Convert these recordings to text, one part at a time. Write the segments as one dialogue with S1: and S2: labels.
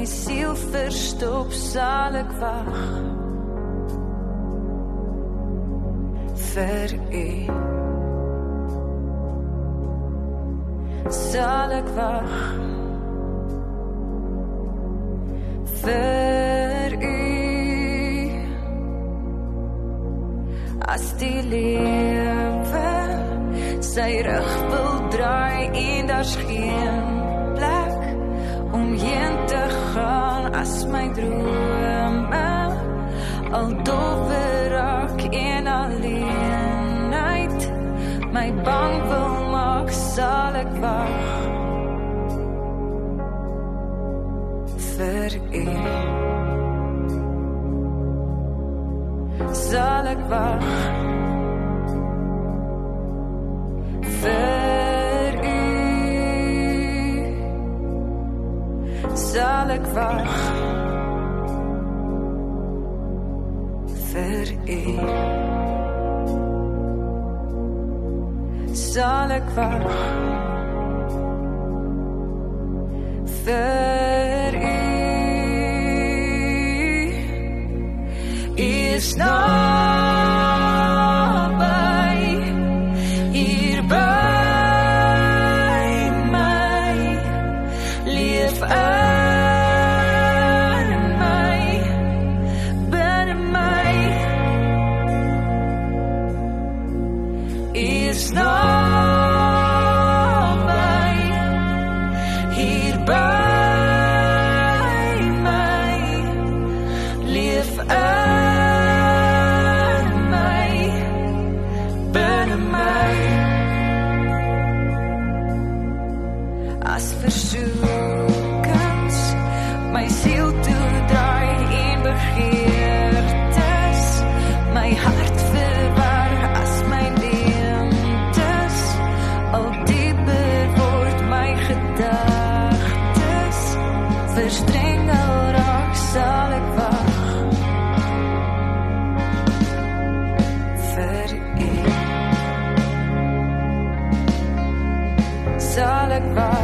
S1: my siel verstop sal ek wag vir u. Sal ek wag vir u. As die lewe sy rug wil draai en daar's geen gaan as my drome al doffer raak en alleenheid my bang wil maak sal ek wag vir u. Sal ek wag vir u. Sal ek wag vir u sal ek wag vir u is naby advice.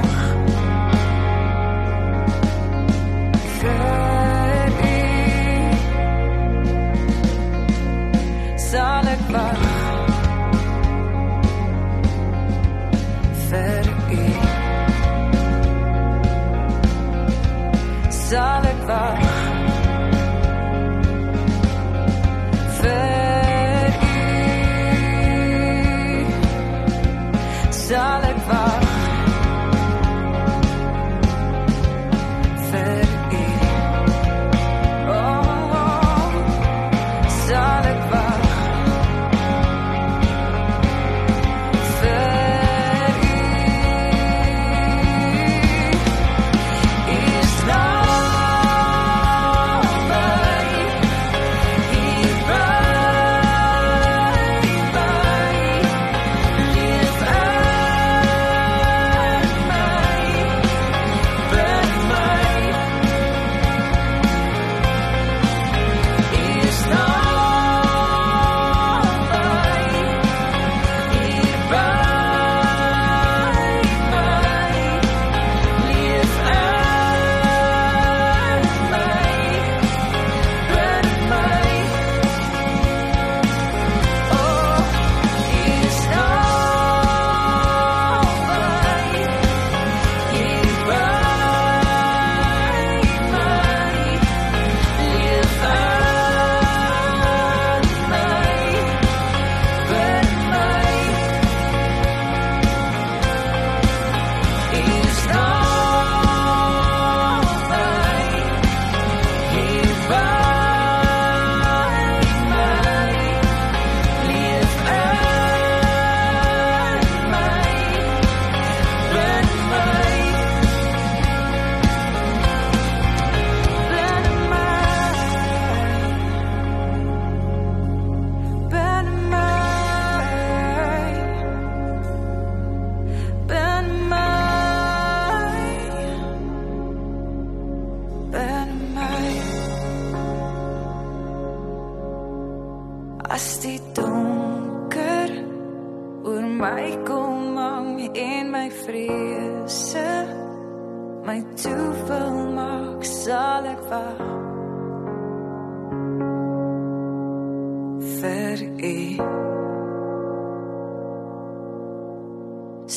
S1: As die donker oor my kom hang en my vrese. My toevul maak sal ek wag vir u.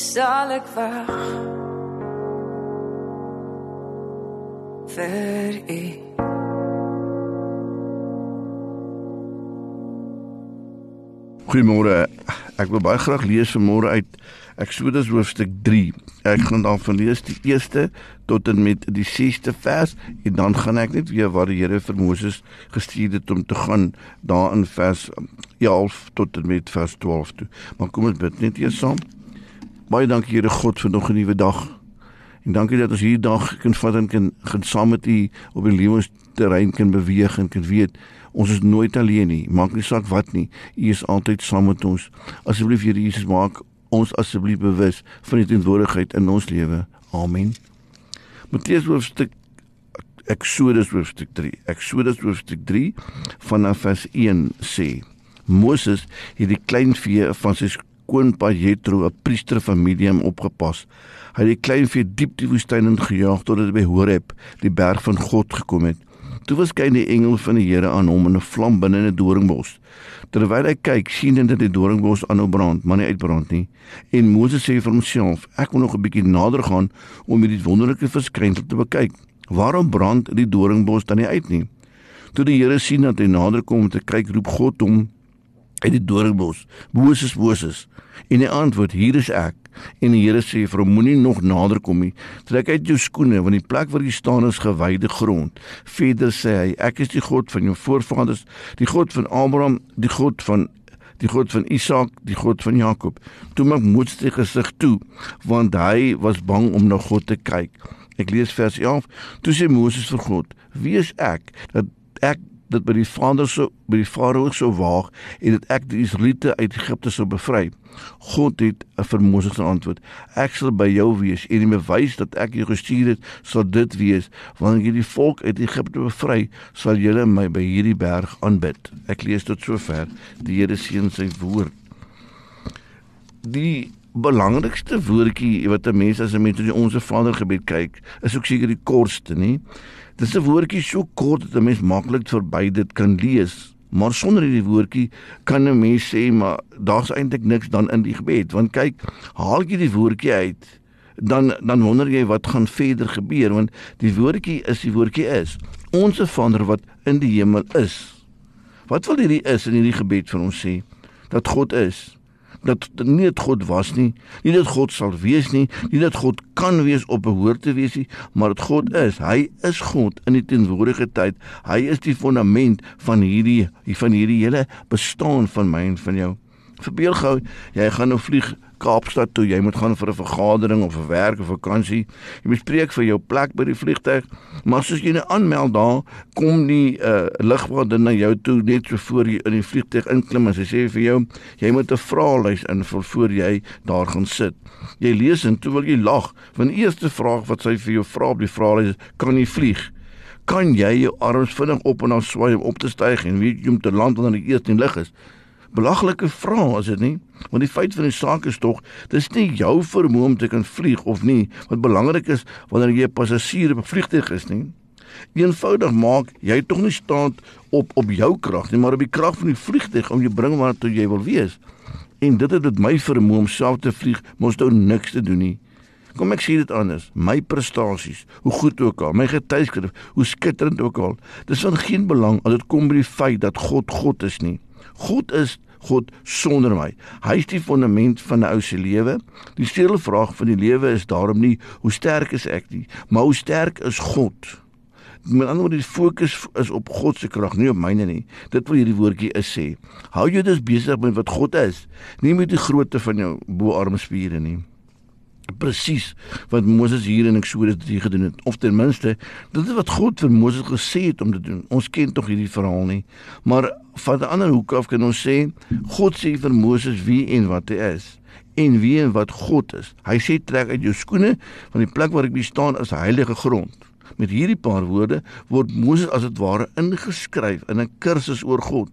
S1: Sal ek wag vir u
S2: Goeiemôre. Ek wil baie graag lees vanmôre uit Eksodus hoofstuk 3. Ek gaan dan van lees die eerste tot en met die 6ste vers en dan gaan ek net weer waar die Here vir Moses gestuur het om te gaan daar in vers 11 tot en met vers 12 toe. Maar kom ons bid net eers saam. Baie dankie Here God vir nog 'n nuwe dag. En dankie dat ons hierdie dag kan vat en kan gaan saam met U op die lewensterrein kan beweeg en kan weet ons is nooit alleen nie. Maak nie saak wat nie. U is altyd saam met ons. Asseblief Here Jesus maak ons asseblief bewus van die teenwoordigheid in ons lewe. Amen. Matteus hoofstuk Eksodus hoofstuk 3. Eksodus hoofstuk 3 vanaf vers 1 sê: Moses het die kleinvee van sy skoonpa Jethro, 'n priester van Midian opgepas. Hy het die kleinvee diep die woestyn in gejaag tot dit by Horeb, die berg van God gekom het. Toe verskyn die engel van die Here aan hom in 'n vlam binne 'n doringbos. Terwyl hy kyk, sien hy dat die doringbos aanhou brand, maar nie uitbrand nie. En Moses sê vir homself: "Ek wil nog 'n bietjie nader gaan om hierdie wonderlike verskynsel te bekyk. Waarom brand die doringbos dan nie uit nie?" Toe die Here sien dat hy nader kom om te kyk, roep God hom uit die doringbos: "Moses, Moses." En hy antwoord: "Hier is ek." En die Here sê vir hom: Moenie nog nader kom nie. Trek uit jou skoene, want die plek waar jy staan is gewyde grond. Verder sê hy: Ek is die God van jou voorvaders, die God van Abraham, die God van die God van Isak, die God van Jakob. Toe maak Moses sy gesig toe, want hy was bang om na God te kyk. Ek lees vers 11. Toe sê Moses vir God: Wie is ek dat ek dat by die Vader so by die Farao so waag en dat ek die Israeliete uit Egipte sou bevry. God het vir Moses geantwoord: Ek sal by jou wees en die bewys dat ek jou gestuur het, sal dit wees wanneer jy die volk uit Egipte bevry, sal julle my by hierdie berg aanbid. Ek lees tot sover. Die Here seën sy woord. Die belangrikste woordjie wat 'n mens as 'n mens na ons Vader gebed kyk, is ook seker die kortste, nie? Dis 'n woordjie so kort dat 'n mens maklik verby dit kan lees. Maar sonder hierdie woordjie kan 'n mens sê maar daar's eintlik niks dan in die gebed, want kyk, haal jy die woordjie uit, dan dan wonder jy wat gaan verder gebeur want die woordjie is die woordjie is. Onse Vader wat in die hemel is. Wat wil hierdie is in hierdie gebed vir ons sê? Dat God is dat nie dat God was nie, nie dat God sal wees nie, nie dat God kan wees op behoort te wees nie, maar dat God is. Hy is God in die teenwoordige tyd. Hy is die fondament van hierdie van hierdie hele bestaan van my en van jou. Verbeel gou, jy gaan nou vlieg Kaapstad toe, jy moet gaan vir 'n vergadering of 'n werk of vakansie. Jy moet spreek vir jou plek by die vliegtuig. Maar as jy nou aanmeld daar, kom die uh, lugwagter na jou toe net so voor jy in die vliegtuig inklim en sy sê vir jou, jy moet 'n vraelys invul voor jy daar gaan sit. Jy lees en toe wil jy lag, want die eerste vraag wat sy vir jou vra op die vraelys is, kan jy vlieg? Kan jy jou arms vinnig op en af swaai om op te styg en weet jy om te land wanneer die eerste lig is? Belaglike vrae is dit nie? Want die feit van die saak is tog dis nie jou vermoë om te kan vlieg of nie. Wat belangrik is wanneer jy 'n passasier op 'n vliegtuig is nie. Eenvoudig maak jy tog nie staan op op jou krag nie maar op die krag van die vliegtuig om jou bring waar toe jy wil wees. En dit het met my vermoë om self te vlieg mos nou niks te doen nie. Kom ek sê dit anders. My prestasies, hoe goed ook al, my getuieskrif, hoe skitterend ook al, dis van geen belang as dit kom by die feit dat God God is nie. God is God sonder my. Hy is die fondament van 'n ou se lewe. Die sleutelvraag van die lewe is daarom nie hoe sterk is ek nie, maar hoe sterk is God? Met ander woorde, die fokus is op God se krag, nie op myne nie. Dit wil hierdie woordjie is sê. Hou jou dus besig met wat God is, nie met die grootte van jou boarmspiere nie presies wat Moses hier in Eksodus 3 gedoen het of ten minste dit is wat God vir Moses gesê het om te doen. Ons ken tog hierdie verhaal nie. Maar van 'n ander hoek af kan ons sê God sê vir Moses wie en wat hy is en wie en wat God is. Hy sê trek uit jou skoene want die plek waar ek staan is heilige grond. Met hierdie paar woorde word Moses as dit ware ingeskryf in 'n kursus oor God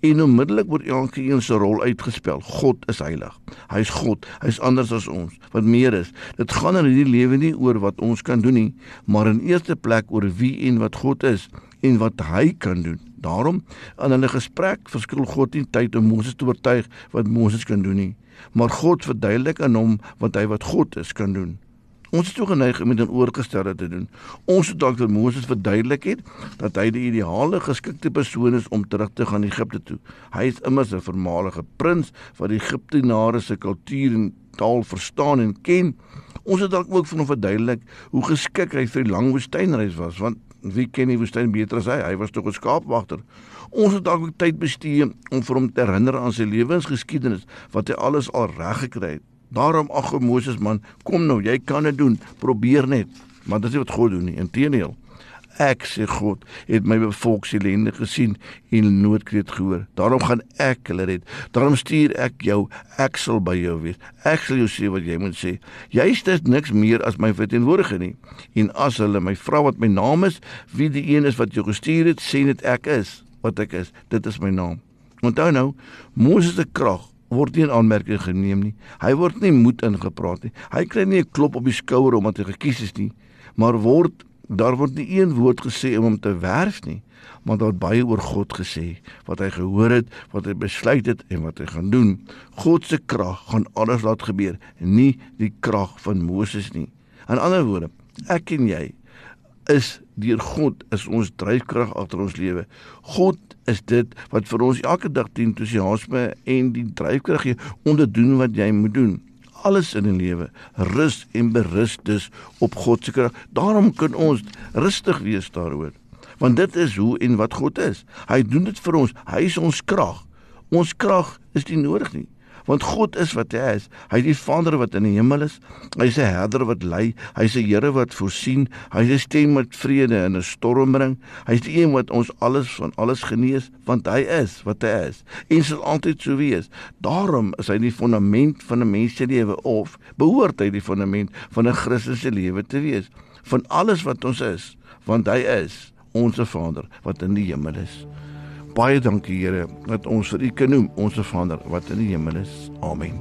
S2: en onmiddellik word elke een se rol uitgespel. God is heilig. Hy is God. Hy is anders as ons. Wat meer is, dit gaan in hierdie lewe nie oor wat ons kan doen nie, maar in eerste plek oor wie en wat God is en wat hy kan doen. Daarom in hulle gesprek verskil God nie tyd om Moses te oortuig wat Moses kan doen nie, maar God verduidelik aan hom wat hy wat God is kan doen. Ons is toe geneig om dit in oorgestelde te doen. Ons het dalk vir Moses verduidelik het dat hy die ideale geskikte persoon is om terug te gaan Egipte toe. Hy is immers 'n voormalige prins wat die Egiptenare se kultuur en taal verstaan en ken. Ons het dalk ook vir hom verduidelik hoe geskik hy vir die lang woestynreis was, want wie ken die woestyn beter as hy? Hy was tog 'n skaapwagter. Ons het dalk ook tyd bestee om vir hom te herinner aan sy lewensgeskiedenis wat hy alles al reg gekry het. Daarom ag Moses man, kom nou, jy kan dit doen. Probeer net. Maar dit is wat God doen nie. Inteendeel. Ek sê God het my volk se lende gesien en noodkreet gehoor. Daarom gaan ek hulle red. Daarom stuur ek jou. Ek sal by jou wees. Ek sal jou sê wat jy moet sê. Jy is niks meer as my verteenwoordiger nie. En as hulle my vra wat my naam is, wie die een is wat jou gestuur het, sê net ek is wat ek is. Dit is my naam. Onthou nou, Moses se krag word nie in aanmerking geneem nie. Hy word nie moed ingepraat nie. Hy kry nie 'n klop op die skouer omdat hy gekies is nie, maar word daar word nie een woord gesê om hom te werf nie, maar daar baie oor God gesê, wat hy gehoor het, wat hy besluit het en wat hy gaan doen. God se krag gaan alles laat gebeur, nie die krag van Moses nie. In ander woorde, ek en jy is deur God is ons dryfkrag agter ons lewe. God is dit wat vir ons elke dag dien entoesiasme en die dryfkrag gee om te doen wat jy moet doen. Alles in die lewe rus en berus dus op God se krag. Daarom kan ons rustig wees daaroor. Want dit is hoe en wat God is. Hy doen dit vir ons. Hy is ons krag. Ons krag is nie nodig nie want God is wat hy is. Hy is die Vader wat in die hemel is. Hy is 'n herder wat lei. Hy is 'n Here wat voorsien. Hy is 'n stem wat vrede in 'n storm bring. Hy is die een wat ons alles van alles genees, want hy is wat hy is en sal altyd so wees. Daarom is hy die fondament van 'n mens se lewe of behoort hy die fondament van 'n Christelike lewe te wees van alles wat ons is, want hy is ons Vader wat in die hemel is. Baie dankie Here dat ons vir U kan noem, ons Vader wat in die hemel is. Amen.